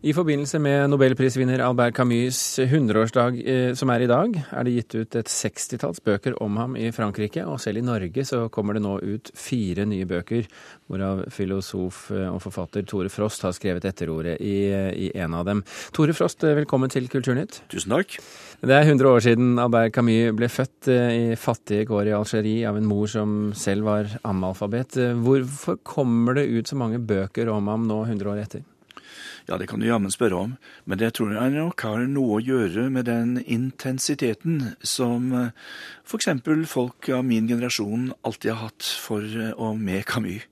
I forbindelse med nobelprisvinner Albert Camus' 100-årsdag eh, som er i dag, er det gitt ut et sekstitalls bøker om ham i Frankrike, og selv i Norge så kommer det nå ut fire nye bøker, hvorav filosof eh, og forfatter Tore Frost har skrevet etterordet i, eh, i en av dem. Tore Frost, velkommen til Kulturnytt. Tusen takk. Det er 100 år siden Albert Camus ble født i fattige kår i Algerie av en mor som selv var analfabet. Hvorfor kommer det ut så mange bøker om ham nå 100 år etter? Ja, det kan du jammen spørre om, men det tror jeg nok har noe å gjøre med den intensiteten som eh, f.eks. folk av min generasjon alltid har hatt for eh, og med Camus.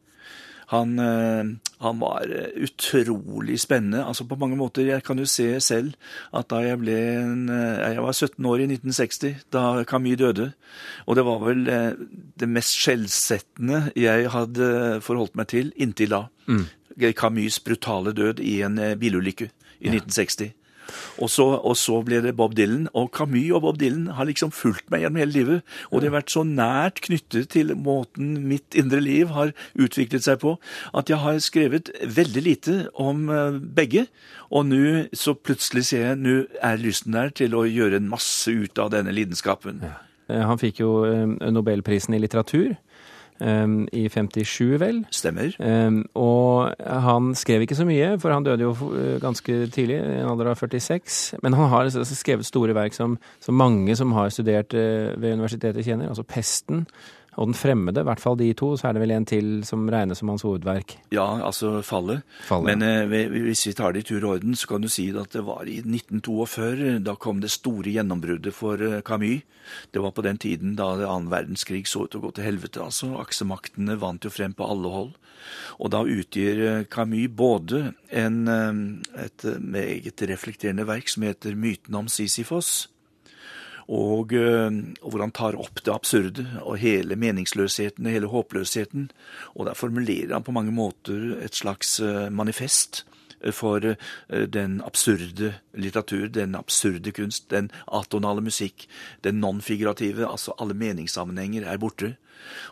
Han, eh, han, var utrolig spennende. altså På mange måter. Jeg kan jo se selv at da jeg ble en, Jeg var 17 år i 1960 da Camus døde. Og det var vel det mest skjellsettende jeg hadde forholdt meg til inntil da. Mm. Camus' brutale død i en eh, bilulykke i ja. 1960. Og så, og så, ble det Bob Dylan. Og Camus og Bob Dylan har liksom fulgt meg gjennom hele livet. Og det har vært så nært knyttet til måten mitt indre liv har utviklet seg på, at jeg har skrevet veldig lite om eh, begge. Og nå så plutselig ser jeg nå er lysten der til å gjøre en masse ut av denne lidenskapen. Ja. Eh, han fikk jo Nobelprisen i litteratur. Um, i 57, vel. Stemmer. Um, og han skrev ikke så mye, for han døde jo eh, ganske tidlig, i en alder av 46. Men han har altså skrevet store verk som, som mange som har studert uh, ved universitetet, kjenner. Altså 'Pesten', og Den fremmede, i hvert fall de to, så er det vel en til som regnes som hans hovedverk? Ja, altså Fallet. fallet. Men eh, hvis vi tar det i tur og orden, så kan du si at det var i 1942. Da kom det store gjennombruddet for eh, Camus. Det var på den tiden da annen verdenskrig så ut til å gå til helvete. altså. Aksemaktene vant jo frem på alle hold. Og da utgir eh, Camus både en, eh, et meget reflekterende verk som heter Myten om Sisyfos og, eh, og, hvor han tar opp det absurde og hele meningsløsheten og hele håpløsheten. Og der formulerer han på mange måter et slags eh, manifest for den absurde litteratur, den absurde kunst, den atonale musikk, den non-figurative, altså alle meningssammenhenger er borte.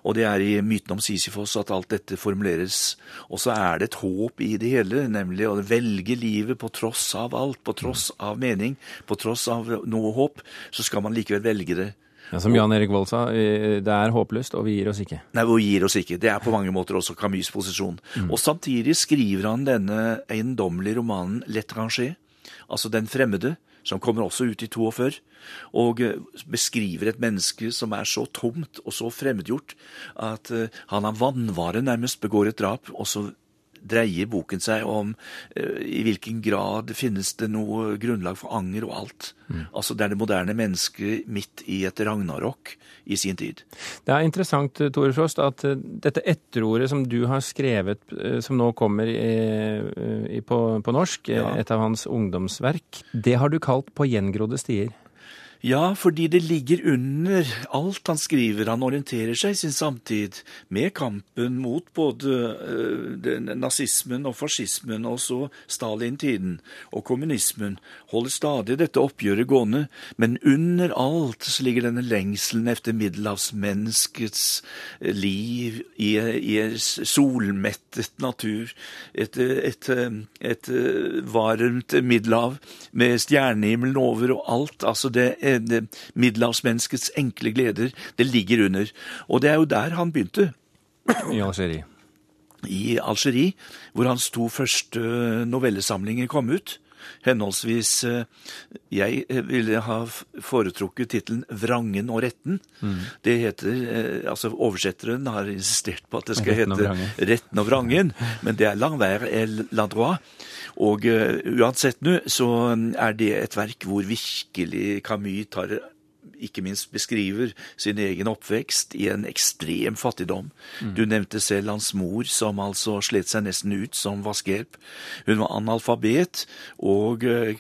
Og det er i myten om Sisyfos at alt dette formuleres. Og så er det et håp i det hele, nemlig å velge livet på tross av alt, på tross av mening, på tross av noe håp, så skal man likevel velge det. Ja, som Jan Erik Vold sa, det er håpløst, og vi gir oss ikke. Nei, vi gir oss ikke. Det er på mange måter også Camus' posisjon. Mm. Og samtidig skriver han denne eiendommelige romanen L'étranger, altså Den fremmede, som kommer også ut i 42, og eh, beskriver et menneske som er så tomt og så fremmedgjort at eh, han av vannvare nærmest begår et drap, og så dreier boken seg om uh, i hvilken grad finnes det noe grunnlag for anger og alt. Mm. Altså det er det moderne mennesket midt i et ragnarok i sin tid. Det er interessant, Tore Frost, at uh, dette etterordet som du har skrevet, som nå kommer i, i, på, på, norsk, ja. et av hans ungdomsverk, det har du kalt På gjengrodde stier. Ja, fordi det ligger under alt han skriver. Han orienterer seg i sin samtid med kampen mot både uh, nazismen og fascismen, og så Stalin-tiden og kommunismen. Holder stadig dette oppgjøret gående, men under alt så ligger denne lengselen efter middelhavsmenneskets eh, liv i, i solmettet natur. Et, et, et, et varmt middelhav med stjernehimmelen over og alt. altså det middelhavsmenneskets enkle gleder. Det ligger under. Og det er jo der han begynte. I Algerie. I Algerie, hvor hans to første novellesamlinger kom ut. Henholdsvis eh, Jeg ville ha foretrukket tittelen 'Vrangen og retten'. Mm. Det heter eh, Altså, oversetteren har insistert på at det skal retten hete 'Retten og vrangen', men det er 'Langvær et l'endroit'. Og uh, uansett nå, så er det et verk hvor virkelig Camus tar ikke minst beskriver sin egen oppvekst i en ekstrem fattigdom. Mm. Du nevnte selv hans mor, som altså slet seg nesten ut som vaskehjelp. Hun var analfabet og uh,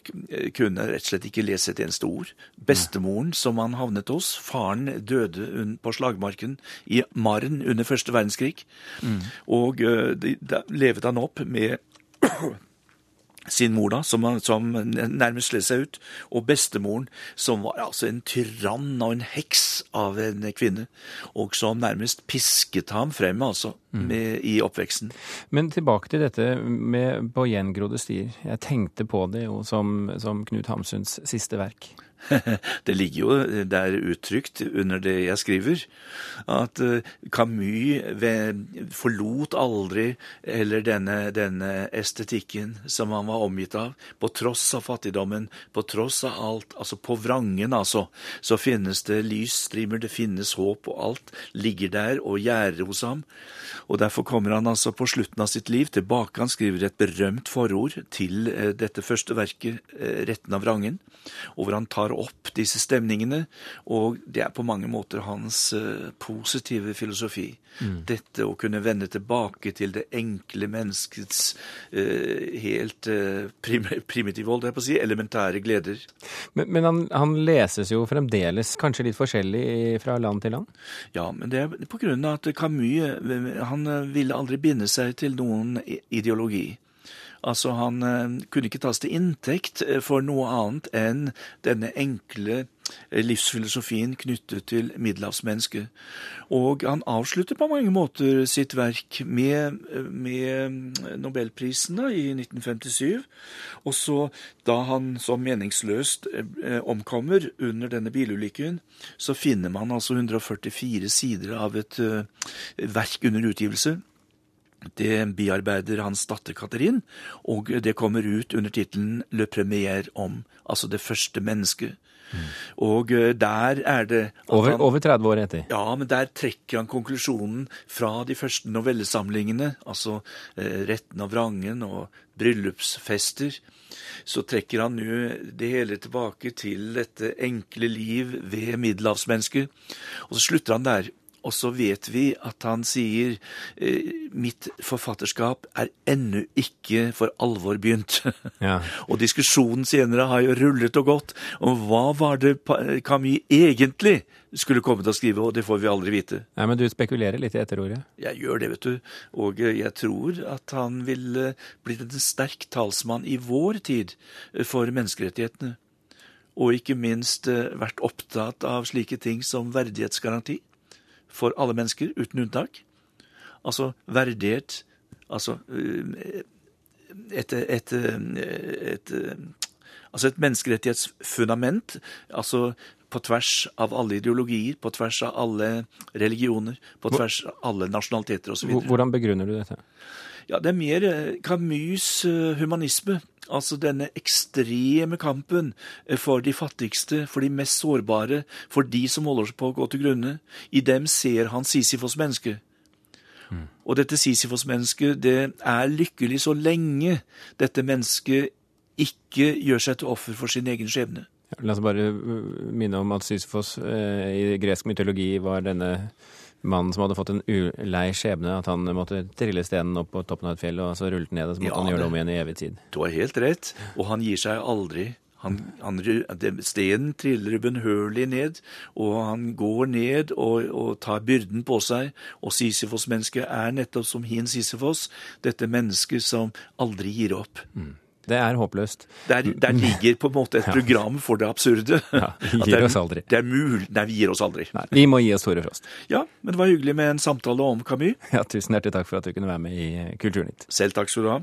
kunne rett og slett ikke lese et eneste ord. Bestemoren som han havnet hos, faren døde på slagmarken i Maren under første verdenskrig. Mm. Og uh, da levet han opp med sin mor, da, som, som nærmest slet seg ut, og bestemoren, som var altså en tyrann og en heks av en kvinne, og som nærmest pisket ham frem altså, mm. med, i oppveksten. Men tilbake til dette med på gjengrodde stier. Jeg tenkte på det jo som, som Knut Hamsuns siste verk. det ligger jo der uttrykt under det jeg skriver, at eh, Camus forlot aldri heller denne, denne, estetikken som han var omgitt av. På tross av fattigdommen, på tross av alt, altså på vrangen, altså, så finnes det lysstrimer, det finnes håp, og alt ligger der og gjerder hos ham. Og Derfor kommer han altså på slutten av sitt liv tilbake. Han skriver et berømt forord til eh, dette første verket, eh, 'Retten av vrangen', og hvor han tar opp disse stemningene. Og det er på mange måter hans uh, positive filosofi. Mm. Dette å kunne vende tilbake til det enkle menneskets uh, helt uh, prim primitive, holdt jeg på å si, elementære gleder. Men, men han, han, leses jo fremdeles kanskje litt forskjellig fra land til land? Ja, men det er på grunn av at Camus han ville aldri binde seg til noen ideologi. Altså, han eh, kunne ikke tas til inntekt eh, for noe annet enn denne enkle eh, livsfilosofien knyttet til middelhavsmennesket. Og han avslutter på mange måter sitt verk med, med nobelprisen i 1957. Og så, da han så meningsløst omkommer under denne bilulykken, så finner man altså 144 sider av et verk under utgivelse. Det bearbeider hans datter Katerin, og det kommer ut under tittelen Le Premier om, altså det første mennesket. Mm. Og eh, der er det over, han, over, 30 år etter? Ja, men der trekker han konklusjonen fra de første novellesamlingene, altså eh, Retten av vrangen og Bryllupsfester. Så trekker han nå det hele tilbake til dette enkle liv ved middelhavsmennesket. Og så slutter han der. Og så vet vi at han sier eh, mitt forfatterskap er ennå ikke for alvor begynt. Ja. og diskusjonen senere har jo rullet og gått om hva var det Camus egentlig skulle komme til å skrive, og det får vi aldri vite. Nei, Men du spekulerer litt i etterordet? Jeg gjør det, vet du. Og eh, jeg tror at han ville blitt en sterk talsmann i vår tid eh, for menneskerettighetene. Og ikke minst vært opptatt av slike ting som verdighetsgaranti for alle mennesker, uten unntak. Altså verdighet Altså et, et, et, et, altså et menneskerettighetsfundament. Altså på tvers av alle ideologier, på tvers av alle religioner, på tvers av alle nasjonaliteter osv. Hvordan begrunner du dette? Ja, Det er mer eh, Camus' eh, humanisme. Altså denne ekstreme kampen eh, for de fattigste, for de mest sårbare, for de som holder seg på å gå til grunne. I dem ser han Sisyfos menneske. Mm. Og dette Sisyfos-mennesket, det er lykkelig så lenge dette mennesket ikke gjør seg til offer for sin egen skjebne. La oss bare minne om at Sisyfos eh, i gresk mytologi var denne mannen som hadde fått en ulei skjebne, at han måtte trille stenen opp på toppen av et fjell, og så rullet ned, og så måtte ja, han gjøre det om igjen i evig tid. Du har helt rett, og han gir seg aldri. Han, han, stenen triller ubønnhørlig ned, og han går ned og, og tar byrden på seg. Og Sisyfos-mennesket er nettopp som hin Sisyfos, dette mennesket som aldri gir opp. Mm. Det er håpløst. Der, der, ligger på en måte et program for det absurde. Ja, vi gir oss aldri. Det er mulig Nei, vi gir oss aldri. Nei, vi må gi oss Tore Frost. Ja, men det var hyggelig med en samtale om Camus. Ja, Tusen hjertelig takk for at du kunne være med i Kulturnytt. Selv takk skal du ha.